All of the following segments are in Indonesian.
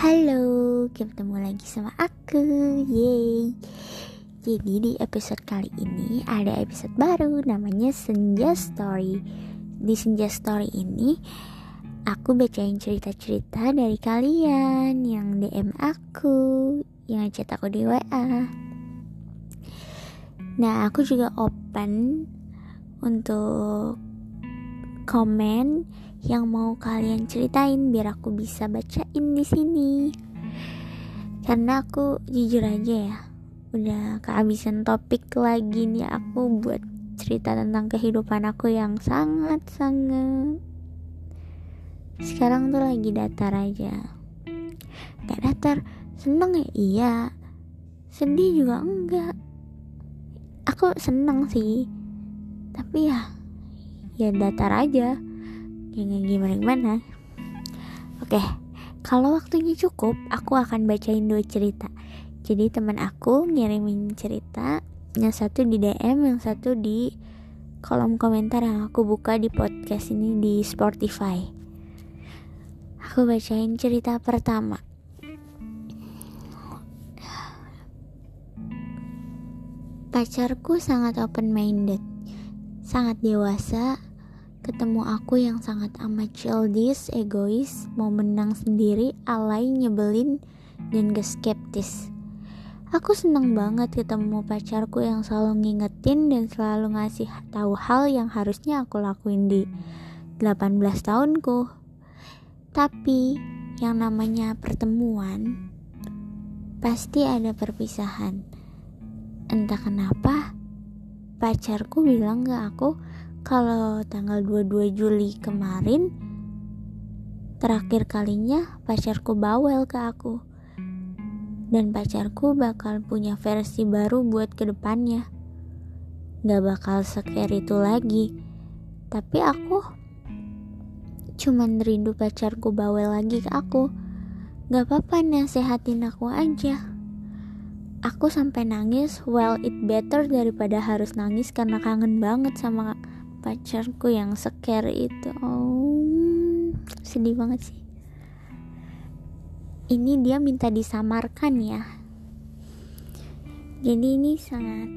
Halo, ketemu lagi sama aku, yeay. Jadi di episode kali ini ada episode baru namanya Senja Story. Di Senja Story ini aku bacain cerita-cerita dari kalian yang DM aku, yang chat aku di WA Nah aku juga open untuk komen yang mau kalian ceritain biar aku bisa bacain di sini. Karena aku jujur aja ya, udah kehabisan topik lagi nih aku buat cerita tentang kehidupan aku yang sangat-sangat sekarang tuh lagi datar aja. Gak datar, seneng ya iya, sedih juga enggak. Aku seneng sih, tapi ya ya datar aja yang gimana gimana? Oke kalau waktunya cukup aku akan bacain dua cerita. Jadi teman aku ngirimin cerita yang satu di DM yang satu di kolom komentar yang aku buka di podcast ini di Spotify. Aku bacain cerita pertama. Pacarku sangat open minded sangat dewasa Ketemu aku yang sangat amat childish, egois, mau menang sendiri, alay, nyebelin, dan gak skeptis. Aku seneng banget ketemu pacarku yang selalu ngingetin dan selalu ngasih tahu hal yang harusnya aku lakuin di 18 tahunku. Tapi yang namanya pertemuan pasti ada perpisahan. Entah kenapa pacarku bilang ke aku kalau tanggal 22 Juli kemarin terakhir kalinya pacarku bawel ke aku. Dan pacarku bakal punya versi baru buat ke depannya gak bakal scare itu lagi. Tapi aku cuman rindu pacarku bawel lagi ke aku. Gak apa-apa nasehatin aku aja. Aku sampai nangis well it better daripada harus nangis karena kangen banget sama pacarku yang scare itu. Oh sedih banget sih. Ini dia minta disamarkan ya. Jadi ini sangat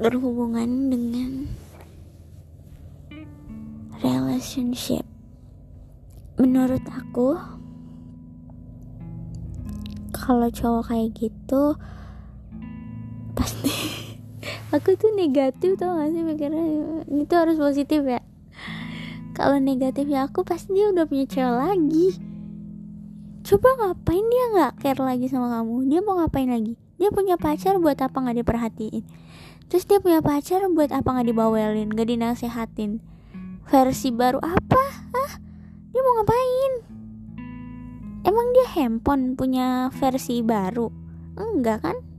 berhubungan dengan relationship. Menurut aku kalau cowok kayak gitu pasti aku tuh negatif tau gak sih? Mikirnya itu harus positif ya. Kalau negatif ya aku pasti dia udah punya cewek lagi. Coba ngapain dia nggak care lagi sama kamu? Dia mau ngapain lagi? Dia punya pacar buat apa nggak diperhatiin? Terus dia punya pacar buat apa nggak dibawelin gak dinasehatin? Versi baru apa? Ah dia mau ngapain? Emang dia handphone punya versi baru? Enggak kan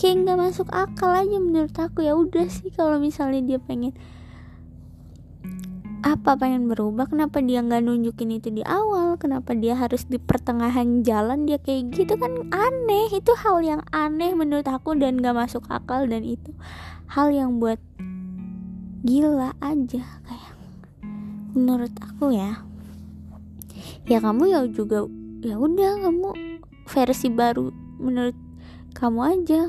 kayak nggak masuk akal aja menurut aku. Ya udah sih kalau misalnya dia pengen apa pengen berubah kenapa dia nggak nunjukin itu di awal? Kenapa dia harus di pertengahan jalan dia kayak gitu? Kan aneh. Itu hal yang aneh menurut aku dan gak masuk akal dan itu hal yang buat gila aja kayak menurut aku ya. Ya kamu ya juga ya udah kamu versi baru menurut kamu aja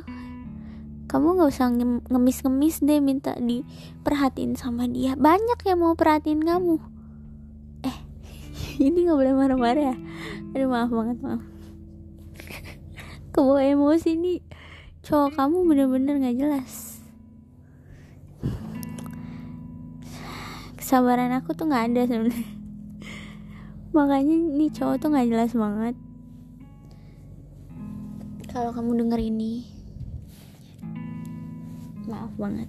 kamu gak usah ngemis-ngemis deh minta diperhatiin sama dia. Banyak yang mau perhatiin kamu. Eh ini gak boleh marah-marah ya? Aduh maaf banget maaf. Kebawa emosi nih. Cowok kamu bener-bener gak jelas. Kesabaran aku tuh gak ada sebenarnya. Makanya nih cowok tuh gak jelas banget. Kalau kamu denger ini maaf banget.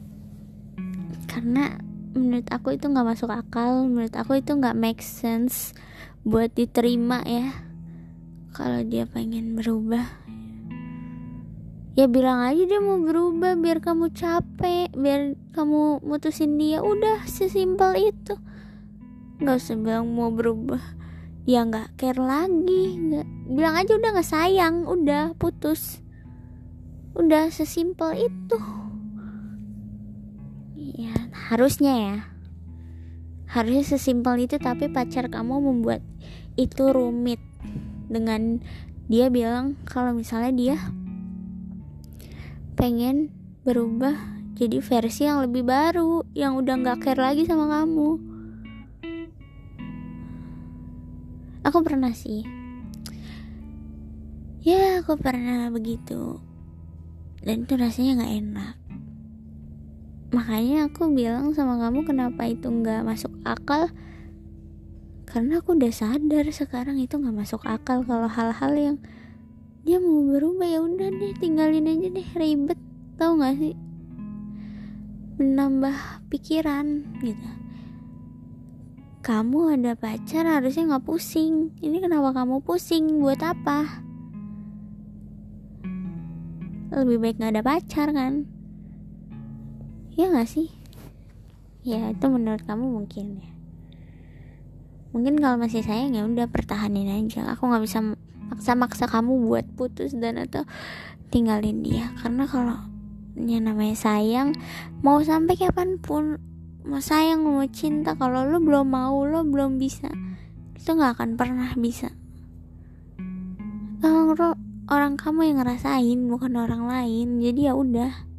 Karena menurut aku itu nggak masuk akal menurut aku itu nggak make sense buat diterima ya. Kalau dia pengen berubah. Ya bilang aja dia mau berubah biar kamu capek biar kamu mutusin dia. Udah sesimpel itu. Nggak usah bilang mau berubah. Ya nggak care lagi nggak. Bilang aja udah nggak sayang udah putus. Udah sesimpel itu ya harusnya ya. Harusnya sesimpel itu tapi pacar kamu membuat itu rumit. Dengan dia bilang kalau misalnya dia pengen berubah jadi versi yang lebih baru yang udah nggak care lagi sama kamu. Aku pernah sih. Ya aku pernah begitu. Dan itu rasanya nggak enak makanya aku bilang sama kamu kenapa itu nggak masuk akal? Karena aku udah sadar sekarang itu nggak masuk akal kalau hal-hal yang dia mau berubah ya udah deh tinggalin aja deh ribet. Tau gak sih? Menambah pikiran gitu. Kamu ada pacar harusnya nggak pusing. Ini kenapa kamu pusing? Buat apa? Lebih baik nggak ada pacar kan ya gak sih? Ya itu menurut kamu mungkin ya. Mungkin kalau masih sayang ya udah pertahanin aja. Aku nggak bisa maksa-maksa kamu buat putus dan atau tinggalin dia. Karena kalau yang namanya sayang mau sampai kapan pun mau sayang mau cinta kalau lo belum mau lo belum bisa itu nggak akan pernah bisa. Kalau orang kamu yang ngerasain bukan orang lain jadi ya udah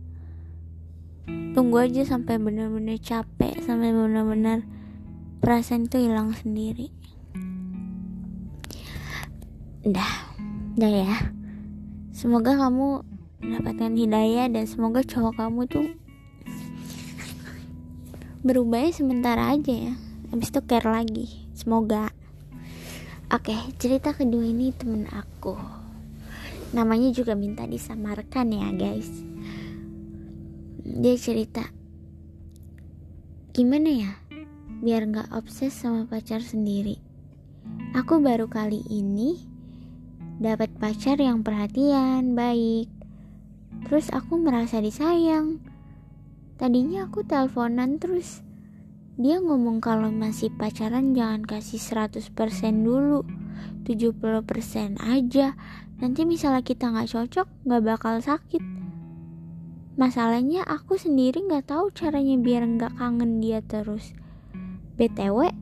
tunggu aja sampai benar-benar capek sampai benar-benar perasaan itu hilang sendiri. Udah udah ya. Semoga kamu mendapatkan hidayah dan semoga cowok kamu tuh berubahnya sementara aja ya. Habis itu care lagi. Semoga. Oke cerita kedua ini temen aku. Namanya juga minta disamarkan ya guys dia cerita gimana ya biar nggak obses sama pacar sendiri? Aku baru kali ini dapat pacar yang perhatian baik. Terus aku merasa disayang. Tadinya aku teleponan terus. Dia ngomong kalau masih pacaran jangan kasih 100% dulu 70% aja. Nanti misalnya kita nggak cocok nggak bakal sakit Masalahnya aku sendiri nggak tahu caranya biar nggak kangen dia terus. BTW,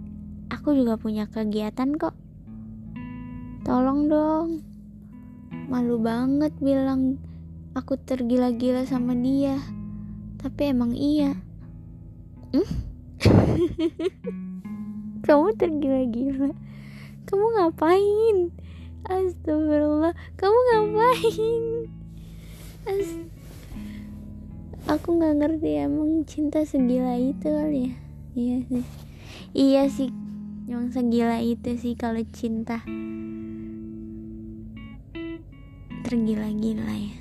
aku juga punya kegiatan kok. Tolong dong. Malu banget bilang aku tergila-gila sama dia. Tapi emang iya. Hmm? Kamu tergila-gila. Kamu ngapain? Astagfirullah, kamu ngapain? Astagfirullah aku nggak ngerti emang cinta segila itu kali ya? Iya sih. Iya sih. Emang segila itu sih kalau cinta. Tergila-gila ya.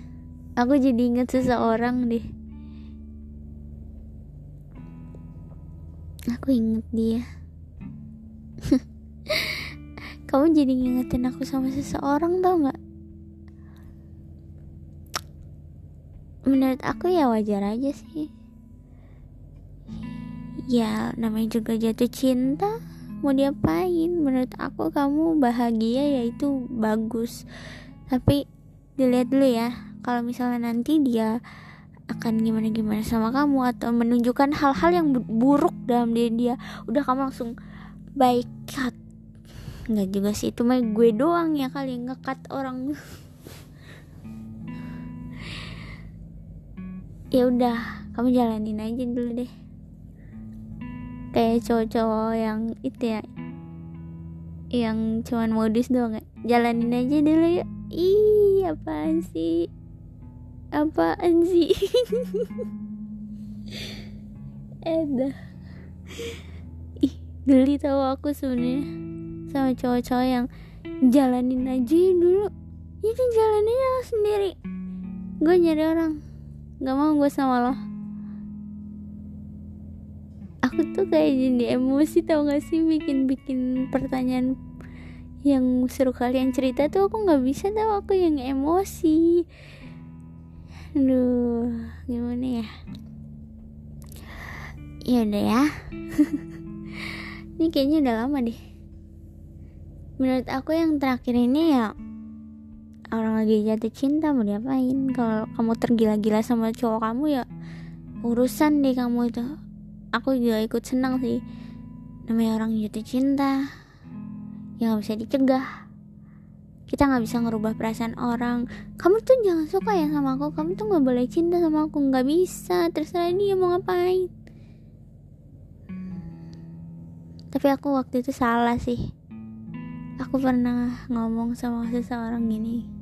Aku jadi inget seseorang deh. Aku inget dia. Kamu jadi ngingetin aku sama seseorang tau nggak menurut aku ya wajar aja sih. Ya namanya juga jatuh cinta mau diapain? Menurut aku kamu bahagia ya itu bagus. Tapi dilihat dulu ya kalau misalnya nanti dia akan gimana gimana sama kamu atau menunjukkan hal-hal yang buruk dalam diri dia udah kamu langsung baik cut. Nggak juga sih itu mah gue doang ya kali ngekat orang ya udah kamu jalanin aja dulu deh. Kayak cowok-cowok yang itu ya yang cuman modus doang gak? jalanin aja dulu ya ih apaan sih? Apaan sih? Eh dah. Ih geli tau aku sebenarnya. Sama cowok-cowok yang jalanin aja dulu. Ya jalanin aja sendiri. Gue nyari orang Gak mau gue sama lo. Aku tuh kayak jadi emosi tau gak sih? Bikin-bikin pertanyaan yang seru kalian cerita tuh aku gak bisa tau. Aku yang emosi. Aduh gimana ya? Ya udah ya. Ini kayaknya udah lama deh. Menurut aku yang terakhir ini ya orang lagi jatuh cinta mau diapain? Kalau kamu tergila-gila sama cowok kamu ya urusan deh kamu itu. Aku juga ikut senang sih. Namanya orang jatuh cinta yang nggak bisa dicegah. Kita nggak bisa ngerubah perasaan orang. Kamu tuh jangan suka ya sama aku. Kamu tuh nggak boleh cinta sama aku. Nggak bisa. Terserah dia mau ngapain. Tapi aku waktu itu salah sih. Aku pernah ngomong sama seseorang gini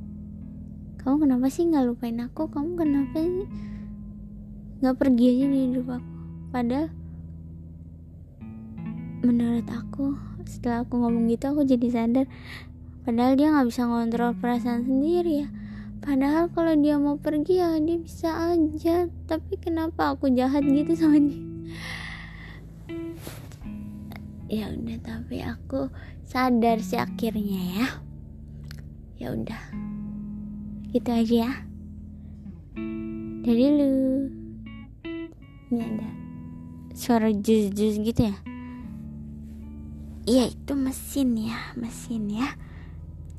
kamu kenapa sih nggak lupain aku? Kamu kenapa sih nggak pergi aja di hidup aku? Padahal menurut aku setelah aku ngomong gitu aku jadi sadar. Padahal dia nggak bisa ngontrol perasaan sendiri ya. Padahal kalau dia mau pergi ya dia bisa aja. Tapi kenapa aku jahat gitu sama dia? Ya udah tapi aku sadar sih akhirnya ya. Ya udah gitu aja ya. Dari lu. Ini ada suara jus-jus gitu ya? Iya itu mesin ya mesin ya.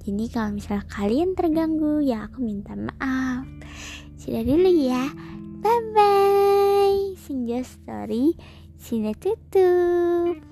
Jadi kalau misalnya kalian terganggu ya aku minta maaf. Sudah dulu ya. Bye bye senja story sudah tutup